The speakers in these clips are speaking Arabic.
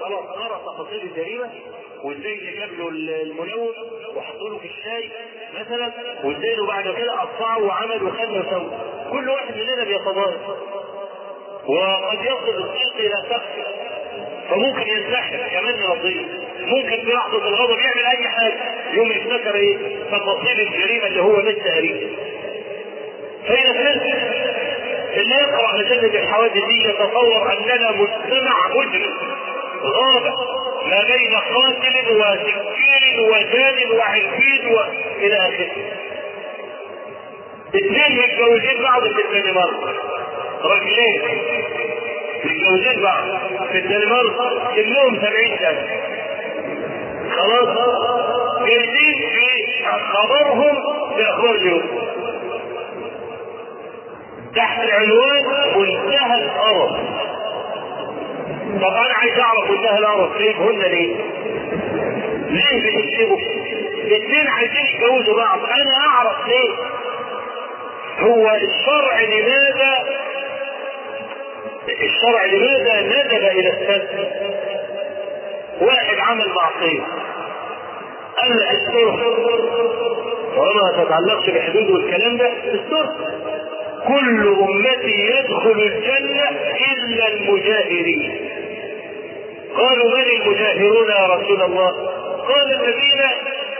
خلاص قرا تفاصيل الجريمة وإزاي جاب له المنوم وحطوا له في الشاي مثلا وإزاي بعد كده قطعه وعمل وخلى وسوى. كل واحد مننا بيتضارب وقد يصل الصدق إلى سقف فممكن ينسحب كمان يرضيه ممكن في لحظة الغضب يعمل أي حاجة. يوم يفتكر إيه؟ تفاصيل الجريمة اللي هو لسه قريب فإذا كان اللي يقرأ مجلة الحوادث دي يتصور أننا مجتمع مجرم. غابة ما بين قاتل وسكين وجان وعرفين وإلى آخره. اثنين متجوزين بعض في الدنمارك. رجلين. متجوزين بعض في الدنمارك. سنهم 70 سنة. خلاص؟ جايزين في خبرهم اليوم تحت عنوان منتهى القرف طب أنا عايز أعرف منتهى القرف ليه هن ليه؟ ليه بتكتبوا؟ الاثنين عايزين يتجوزوا بعض أنا أعرف ليه؟ هو الشرع لماذا الشرع لماذا ندب إلى السد؟ واحد عمل معصية قال استره طالما ما تتعلقش بحدود والكلام ده استره كل أمتي يدخل الجنة إلا المجاهرين قالوا من المجاهرون يا رسول الله؟ قال الذين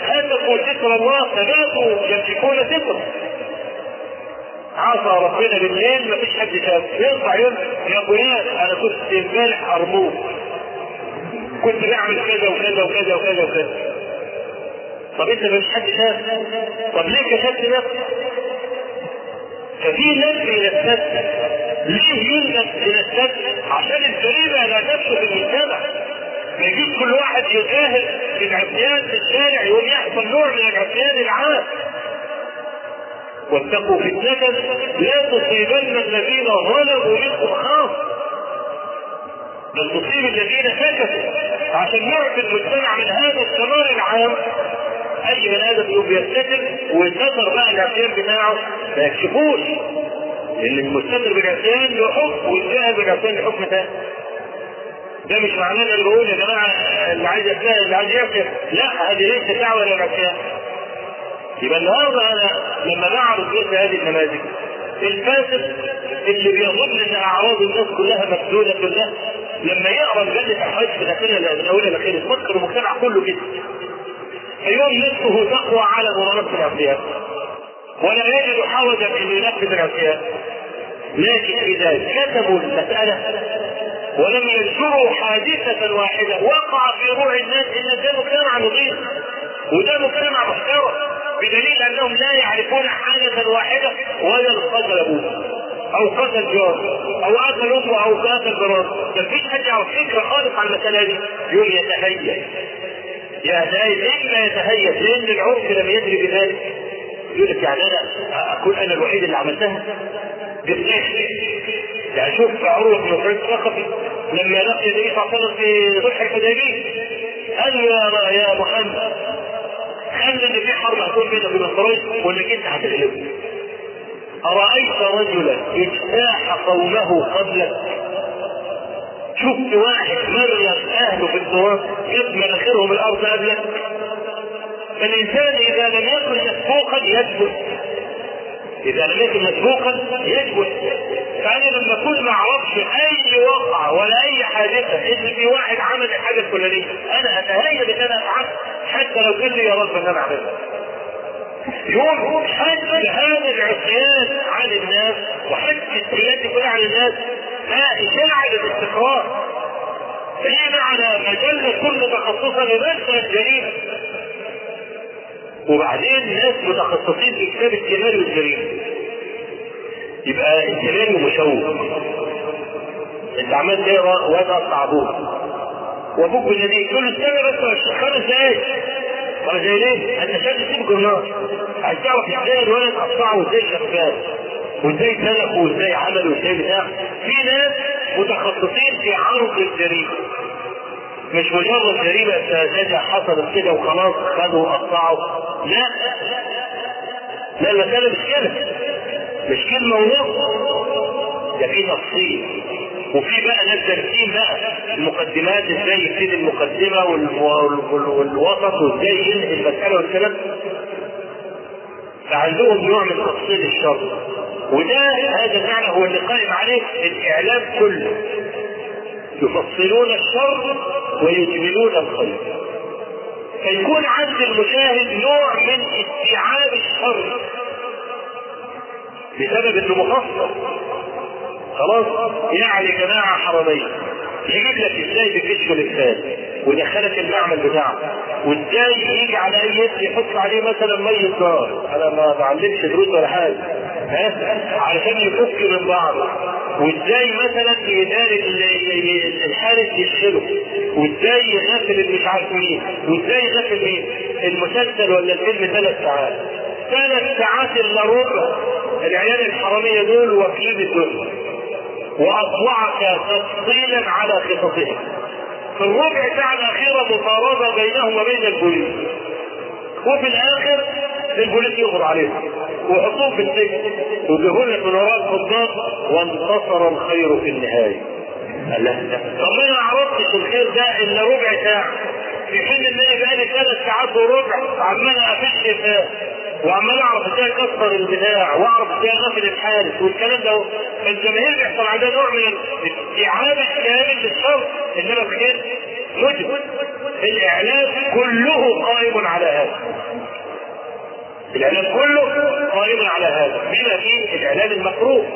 هتكوا ذكر الله فباتوا يمسكون ذكره عصى ربنا بالليل ما فيش حد شاف يرفع يوم يا فلان أنا كنت امبارح أرموك. كنت بعمل كذا وكذا وكذا وكذا وكذا. طب أنت ما فيش حد شاف طب ليه كشفت نفسك؟ ففي نفي السد ليه يلبس إلى عشان الجريمة لا في المجتمع. ما يجيش كل واحد يجاهد في العصيان في الشارع يقوم يحصل نوع من العصيان العام. واتقوا فتنة لا تصيبن الذين ظلموا منكم خاصة. بل تصيب الذين سكتوا عشان نعطي المجتمع من هذا الشرار العام أي بني آدم يقوم يستتر ويستتر بقى العصيان بتاعه ما يكشفوش. لأن المستتر بالعصيان له حكم والجاهل بالعصيان له حكم تاني. ده مش معناه إن أنا بقول يا جماعة اللي عايز يتجاهل اللي عايز يعصي لا هذه ليست دعوة للعصيان يبقى النهارده أنا لما بعرض مثل هذه النماذج الفاسد اللي بيظن إن أعراض الناس كلها مسدوده كلها لما يقرأ مجلة الحج في الأخير من اولها لاخير يفكر المجتمع كله كده. فيوم نفسه تقوى على مرانة العصيان ولا يجد حرجا ان ينفذ العصيان لكن إذا كتبوا المسألة ولم ينشروا حادثة واحدة وقع في روع الناس إن ده مجتمع نظيف وده مجتمع محترم بدليل أنهم لا يعرفون حاجة واحدة ولا قتل ابوه أو قتل جار أو قتل أمه أو قتل جار. مفيش حد يعرف فكرة خالص عن المسألة دي. يوم يتهيأ. يتهيأ إما يتهيأ لأن العرف لم يدري بذلك. يقول لك يعني أنا اكون أنا الوحيد اللي عملتها. بالله يعني شوف عروه بن سعيد الثقفي لما لقي النبي صلى الله عليه وسلم في صلح الحديبيه قال يا يا محمد خلي ان في حرب بينك وبين قريش وإنك أنت هتغلبه أرأيت رجلا إجتاح قومه قبلك؟ شفت واحد مرغ أهله في التراب جاب مناخيرهم الأرض قبلك؟ فالإنسان إذا لم يكن مسبوقا يثبت إذا لم يكن مسبوقا يثبت فأنا لما أكون ما أعرفش أي وقعة ولا أي حادثة ان في واحد عمل الحاجة الفلانيه أنا أتهيأ بان أنا أفعل حتى لو كان لي يا رب أن أنا اعملها يوم حد هذا العصيان عن الناس وحد السيئات كلها عن الناس اشاعه الاستقرار فهي معنى مجلة كل تخصصا لنشر الجريمه وبعدين ناس متخصصين في كتاب الجمال والجريمه يبقى الجمال مشوق انت تقرا واد قطع أبوك وابوك بالذي تقول له استنى بس خمس دقايق طب زي ليه؟ انت شايف تسيبك النار. عايز تعرف إزاي الولد قطعه وازاي شغال. وازاي سلك وازاي عمل وازاي بتاع. في ناس متخصصين في عرض الجريمه مش مجرد جريمة ساذجة حصلت كده وخلاص خدوا وقطعوا. لا. لا المسألة مش كده. مش كلمة ونص ده في تفصيل. وفي بقى ناس دارسين بقى المقدمات إزاي يبتدي المقدمة والوسط وازاي ينهي المساله والكلام. فعندهم نوع من تفصيل الشر. وده هذا المعنى هو اللي قائم عليه الإعلام كله. يفصلون الشر ويجملون الخير. فيكون عند المشاهد نوع من استيعاب الشر. بسبب إنه مفصل خلاص؟ يعني جماعة حراميه يجيب لك إزاي بكشف الكتاب ويدخلك المعمل بتاعه. وإزاي يجي على أي يد يحط عليه مثلا مية نار أنا ما بعلمش دروس ولا حاجة. ها؟ علشان يفك من بعضه. وإزاي مثلا يدار الحارس يشغله وازاي يغفل مش عارف مين وازاي يغفل مين؟ المسلسل ولا الفيلم ثلاث ساعات؟ ثلاث ساعات إلا ربع. العيال الحرامية دول واكلين الدنيا واطلعك تفصيلا على خططهم. في الربع ساعة الأخيرة مطارده بينهم وبين البوليس. وفي الآخر البوليس يغر عليهم. ويحطوهم في السجن. ويجيبوا لك من وراء الخطاب وانتصر الخير في النهاية. لا طب ما عرفتش الخير ده إلا ربع ساعة. في حين إن أنا بقالي ثلاث ساعات وربع عمال افش وعمال أعرف إزاي أكسر البتاع وأعرف إزاي أغفل الحارس والكلام ده. فالجماهير بيحصل عندها نوع من الاستيعاب الكامل للشر إنما الخير مجد الإعلام كله قائم على هذا. الإعلام كله قائم على هذا. بما فيه الإعلام المكروه.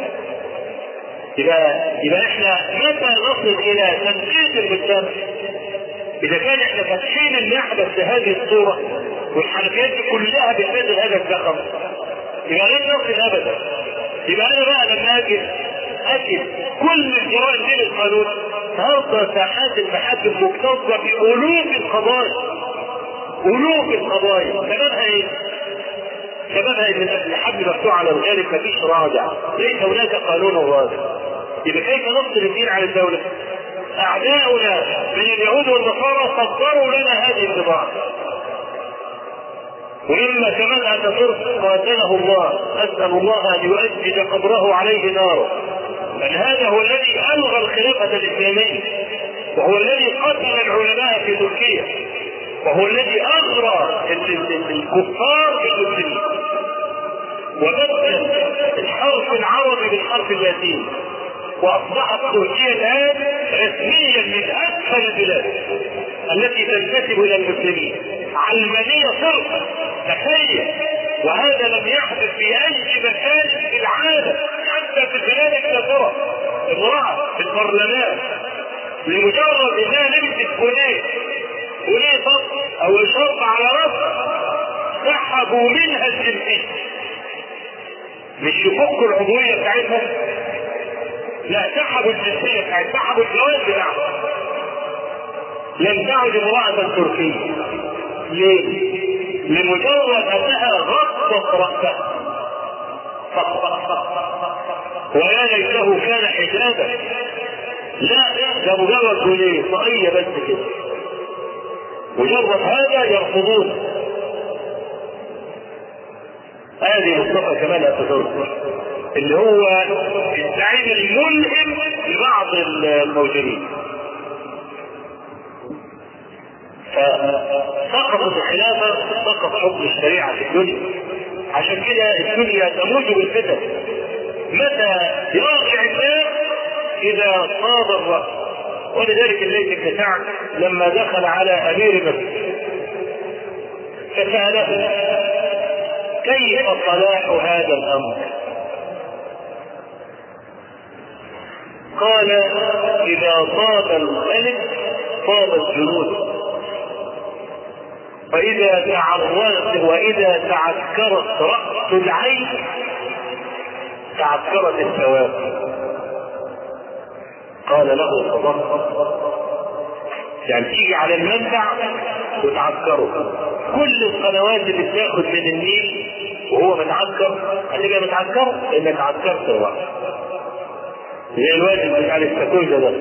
يبقى يبقى إحنا متى نصل إلى تنقية المجتمع إذا كان إحنا فاتحين النحبة بهذه الصورة والحنفيات دي كلها بهذا هذا الزخم يبقى لن نصل ابدا يبقى أنا بقى لما أجي اجد كل الجرائم دي للقانون النهارده ساحات المحاكم مكتظة بالوف القضايا. الوف القضايا. سببها إيه؟ سببها ان الحبل مفتوح على الغالب مفيش رادع ليس هناك قانون رادع يبقى كيف نفصل الدين عن الدولة؟ اعداؤنا من اليهود والنصارى صدروا لنا هذه البضاعه ولما كمان اتاتورك قاتله الله أسأل الله أن يؤجج قبره عليه نارا بل هذا هو الذي ألغى الخلافه الإسلامية. وهو الذي قتل العلماء في تركيا. وهو الذي أغرى الكفار بالمسلمين وبدل الحرف العربي بالحرف اللاتيني واصبحت تركيا الان رسميا من أكثر البلاد التي تنتسب إلى المسلمين. علمانيه صرفا تخيل وهذا لم يحدث في أي مكان في العالم حتى في بلاد الكافره امراه في البرلمان لمجرد انها لبست بوليه بوليه فقط أو شرط على راسها سحبوا منها الجنسية. مش يفكوا العضوية بتاعتها لا سحبوا الجنسيه بتاعتها سحبوا الجواز بتاعها لم تعد امرأة تركية. ليه؟ لمجرد انها غطت رأسها ويا ليته كان حجابا. لا ده مجرد بوليه طاقية بس كده. مجرد هذا يرفضون. هذه مصطفى كمال اتاتورك اللي هو الزعيم الملهم لبعض الموجودين. فسقطت الخلافة سقط حكم الشريعة في الدنيا. عشان كده الدنيا تموج بالفتن. متى يرجع الناس إذا صاب الرأس؟ ولذلك الليث بن سعد لما دخل على أمير مصر فسأله كيف صلاح هذا الأمر؟ قال إذا طاب الملك طاب الجنود. واذا تعرضت وإذا تعكرت رأس العين تعكرت الثواب. قال له صدقت يعني تيجي على المنبع وتعكره. كل القنوات اللي بتاخد من النيل وهو متعكر هتبقى متعكر انك عكرت الرأس. زي الواجب بتاع الاستاكوزا ده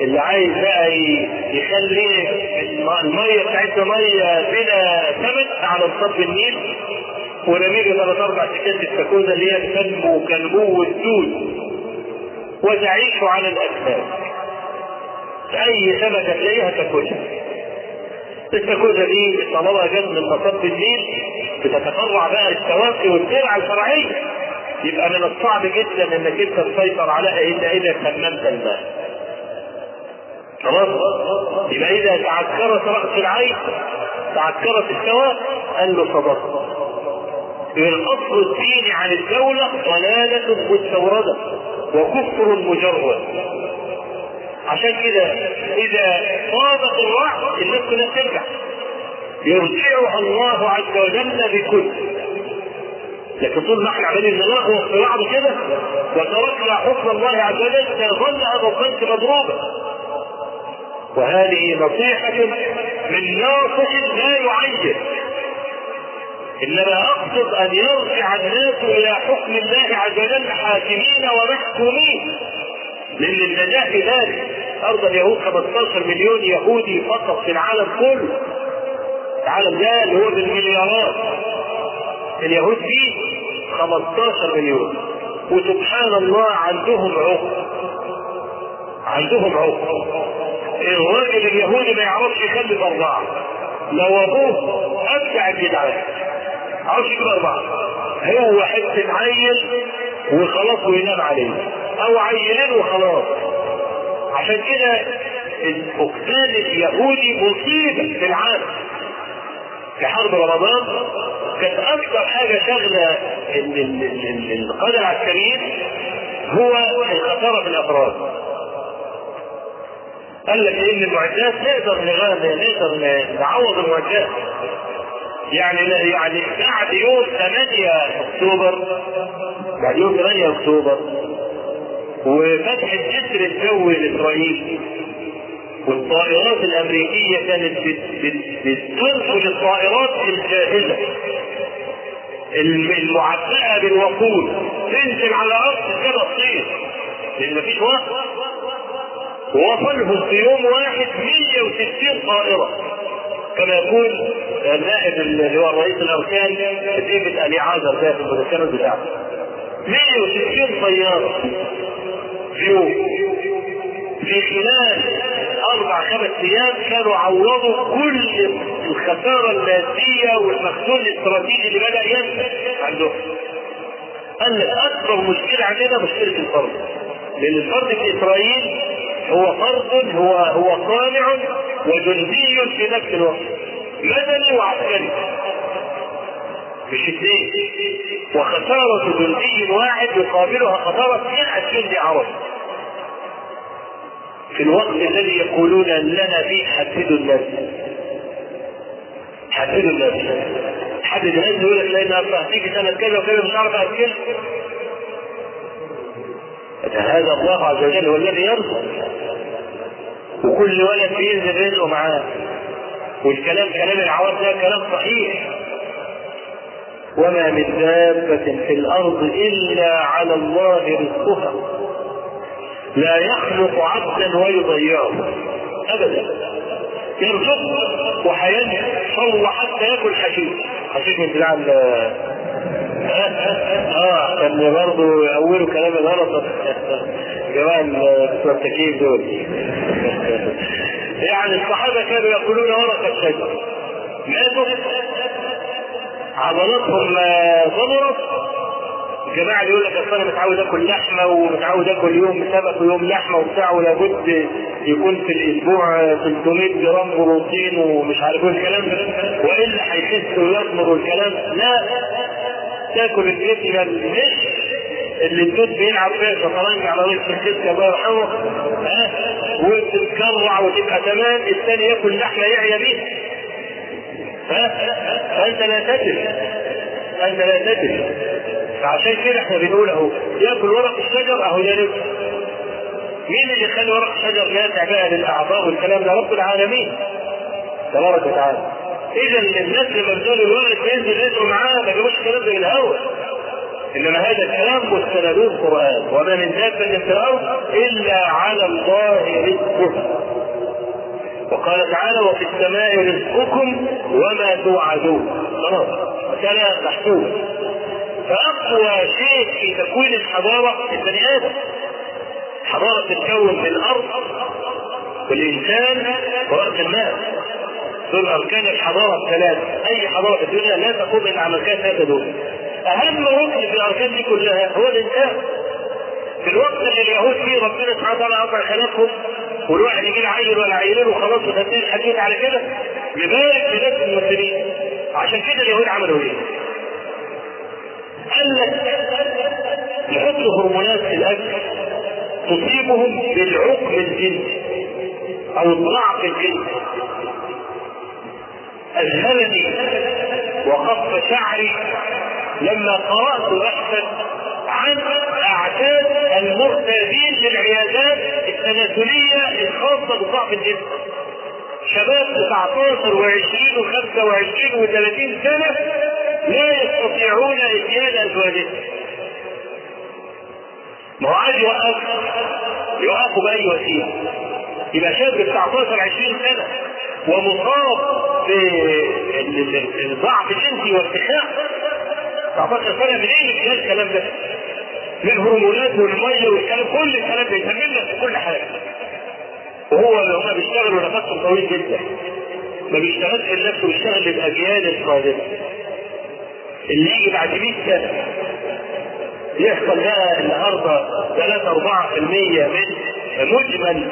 اللي عايز بقى يخلي المية بتاعتنا مية بلا ثمن على مصب النيل ورمي ثلاث أربع سكات السكوزه اللي هي بتنمو كنمو الدود وتعيش على الاسباب أي سمكه تلاقيها تاكلها. السكوزه دي طالما جت من مصب النيل بتتفرع بقى السواقي والترعه الفرعية. يبقى من الصعب جدا إنك أنت تسيطر عليها إلا إذا تممت الماء خلاص؟ يبقى إذا تعكرت رأس العين تعكرت السواق قال له صدقت الاصل الديني عن الدولة ضلالة مستوردة وكفر مجرد. عشان كده إذا صادت الرعد الناس كلها ترجع. يرجعها الله عز وجل بكل. لكن طول ما إحنا عمالين نلغوص في بعض كده. وتركنا حكم الله عز وجل سيظل هذا الخلق مضروبا. وهذه نصيحة من ناصح لا يعين إنما أقصد أن يرجع الناس إلى حكم الله عز وجل حاكمين ومحكومين. لأن النجاة في ذلك. أرض اليهود 15 مليون يهودي فقط في العالم كله. العالم ده اللي هو بالمليارات. اليهود فيه 15 مليون. وسبحان الله عندهم عقد. عندهم عقد. الراجل اليهودي ما يعرفش يخلف أربعة. لو أبوه أبدع الجدعان ما يعرفش يجيب أربعة. هو حتة عيل وخلاص وينام عليه. أو عيلين وخلاص. عشان كده الفقدان اليهودي مصيبة في العالم. في حرب رمضان كانت أكثر حاجة شغلة القاده العسكريين هو الخساره في الأفراد. قال لك إن المعدات نقدر نقدر نعوض المعدات يعني يعني بعد يوم 8 أكتوبر بعد يوم 8 أكتوبر وفتح الجسر الجوي لإسرائيل والطائرات الأمريكية كانت بتنقل الطائرات الجاهزة. المعبأة بالوقود. تنزل على ارض كده تصير لأن مفيش وقت. وصلهم في يوم واحد 160 طائرة. كما يقول النائب اللي هو رئيس الأركان ديفيد الي عازر ده في المذكرة بتاعته 160 طيارة. في يوم. في خلال أربع خمس أيام كانوا عوضوا كل الخسارة المادية والمخزون الاستراتيجي اللي بدأ ينزل عندهم. قال لك أكبر مشكلة عندنا مشكلة الفرد. لأن الفرد في إسرائيل هو فرد هو هو صانع وجندي في نفس الوقت. مدني وعسكري. مش اثنين وخسارة جندي واحد يقابلها خسارة 100 جندي عربي في الوقت الذي يقولون لنا فيه حددوا الناس. حددوا الناس. حدد الناس. يقول لك لأن هتيجي سنة كذا وكذا مش عارف اكل هذا الله عز وجل هو الذي يرزق وكل ولد بينزل رزقه معاه والكلام كلام العوام ده كلام صحيح. وما من دابة في الأرض إلا على الله رزقها. لا يخلق عبدا ويضيعه أبدا. يرزقه وحينه صلى حتى يأكل حشيش. حشيش من بتاع آه كان برضه يأولوا كلام الغلط جماعة التكييف دول. يعني الصحابة كانوا يأكلون ورق الشجر ماتوا. عضلاتهم ضمرت الجماعة اللي يقول لك أصل أنا متعود آكل لحمة ومتعود آكل يوم سمك ويوم لحمة وبتاع ولابد يكون في الأسبوع 300 جرام بروتين ومش عارف إيه الكلام ده. وإلا هيخس ويضمر والكلام لا تاكل الجبنة المش اللي الدود بيلعب فيها شطرنج على وش الجسم الله يرحمه. وتتكرع وتبقى تمام الثاني ياكل لحمة يعيا بيها ها؟ فأنت لا تدري انت لا تدري فعشان كده إحنا بنقول اهو ياكل ورق الشجر اهو ده مين اللي يخلي ورق الشجر نافع بقى للأعضاء والكلام ده؟ رب العالمين. تبارك وتعالى. اذا الناس لما بتقول الورق ينزل رزقه معاه ما جابوش الكلام ده من الهوا إنما هذا الكلام مستندوه القران وما من دابة في الأرض إلا على الله رزقها وقال تعالى وفي السماء رزقكم وما توعدون. خلاص. كلام محسوب. فاقوى شيء في تكوين الحضارة البني آدم. حضارة تتكون في الأرض والإنسان ورأس المال. دول أركان الحضارة الثلاثة. أي حضارة في الدنيا لا تقوم إلا على أركان ثلاثة دول. أهم ركن في الأركان دي كلها هو الإنسان. في الوقت اللي اليهود فيه ربنا سبحانه وتعالى قطع خلافهم والواحد يجي عيل ولا عيلين وخلاص وتنتهي الحديث على كده يبارك في ناس المسلمين. عشان كده اليهود عملوا إيه؟ قال لك يحطوا هرمونات في الأكل تصيبهم بالعقم الجنسي أو الضعف الجنسي اذهلني وقف شعري لما قرأت بحثا عن أعداد المرتادين للعيادات التناسلية الخاصة بضعف الجسم شباب 19 و20 و25 و30 سنة لا يستطيعون اتيان ازواجهم ما هو عايز يوقف. يوقفوا باي وسيلة. يبقى شاب 19 20 سنة ومصاب بالضعف الجنسي وارتخاء 19 سنة منين جاي الكلام ده؟ من الهرمونات والمية والكلام كل الكلام ده. يسمى في كل حاجة. وهو لو ما بيشتغلوا نفسه طويل جدا. ما بيشتغلش لنفسه بيشتغل للأجيال القادمه اللي يجي بعد 100 سنه يحصل بقى النهارده 3 4% من مجمل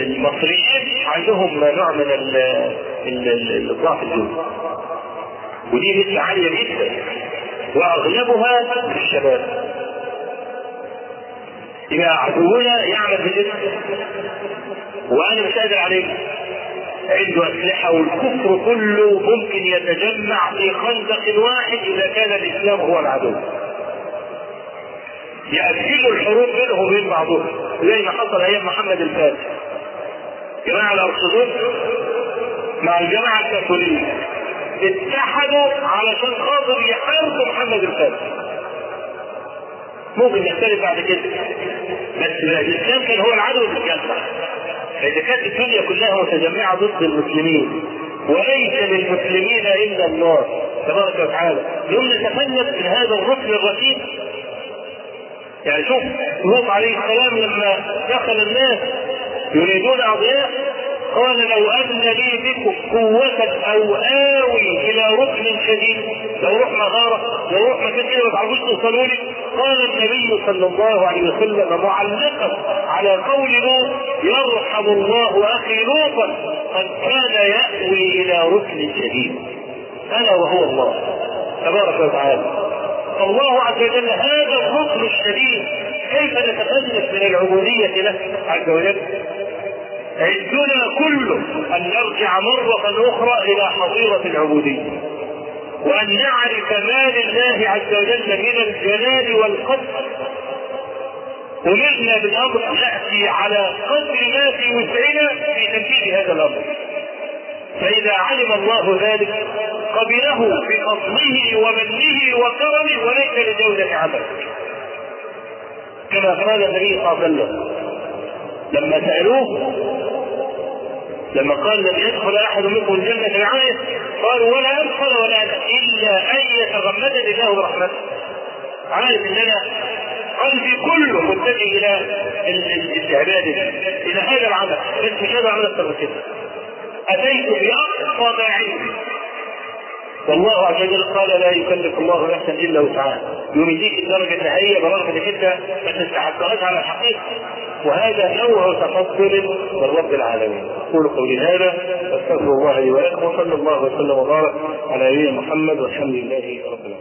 المصريين عندهم نوع من الضعف الجنسي ودي نسبة عالية جدا. وأغلبها في الشباب. يبقى عدونا يعمل بالاسم وأنا مش قادر عليه عنده أسلحة والكفر كله ممكن يتجمع في خندق واحد إذا كان الإسلام هو العدو. يأجلوا الحروب بينهم وبين بعضهم زي ما حصل أيام محمد الفاتح. جماعة الأرثوذكس مع الجماعة الكاثوليك اتحدوا علشان خاطر يحاربوا محمد الفاتح. ممكن نختلف بعد كده بس الإسلام كان هو العدو المتجمع فاذا كانت الدنيا كلها متجمعة ضد المسلمين وليس للمسلمين إلا النار تبارك وتعالى. يوم نتفلت من هذا الركن الرشيد يعني شوف لوط عليه السلام لما دخل الناس يريدون اضياء قال لو أن لي بكم قوة أو آوي إلى ركن شديد لو روح مغارة لو روح مكان كده ما تعرفوش توصلوا لي؟ قال النبي صلى الله عليه وسلم معلقا على قول لوط يرحم الله أخي لوطا قد كان يأوي إلى ركن شديد الا وهو الله تبارك وتعالى. الله عز وجل هذا الركن الشديد. كيف نتخلص من العبودية له؟ عز وجل عندنا كله أن نرجع مرة أخرى إلى حظيرة العبودية. وأن نعرف ما لله عز وجل من الجلال والقدر. أمرنا بالأمر نأتي على قدر ما في وسعنا في تنفيذ هذا الأمر. فإذا علم الله ذلك قبله بفضله ومنه وكرمه وليس لجودة عمله كما قال النبي صلى الله عليه وسلم لما سألوه لما قال لن يدخل أحد منكم الجنة بعمله قالوا ولا ادخل ولا أنا إلا أن يتغمدني الله برحمته. عارف إن أنا قلبي كله متجه إلى العباده إلى هذا العمل بس مش هذا العمل أكثر من كده. أتيت بأقصى ما عندي. والله عز وجل قال لا يكلف الله نفسا إلا وسعها. يوم يديك الدرجه النهائيه انك انت ما تستحقهاش على الحقيقة. وهذا نوع تفضل من رب العالمين. أقول قولي هذا واستغفر الله لي ولكم وصلى الله وسلم وبارك على نبينا محمد والحمد لله رب العالمين.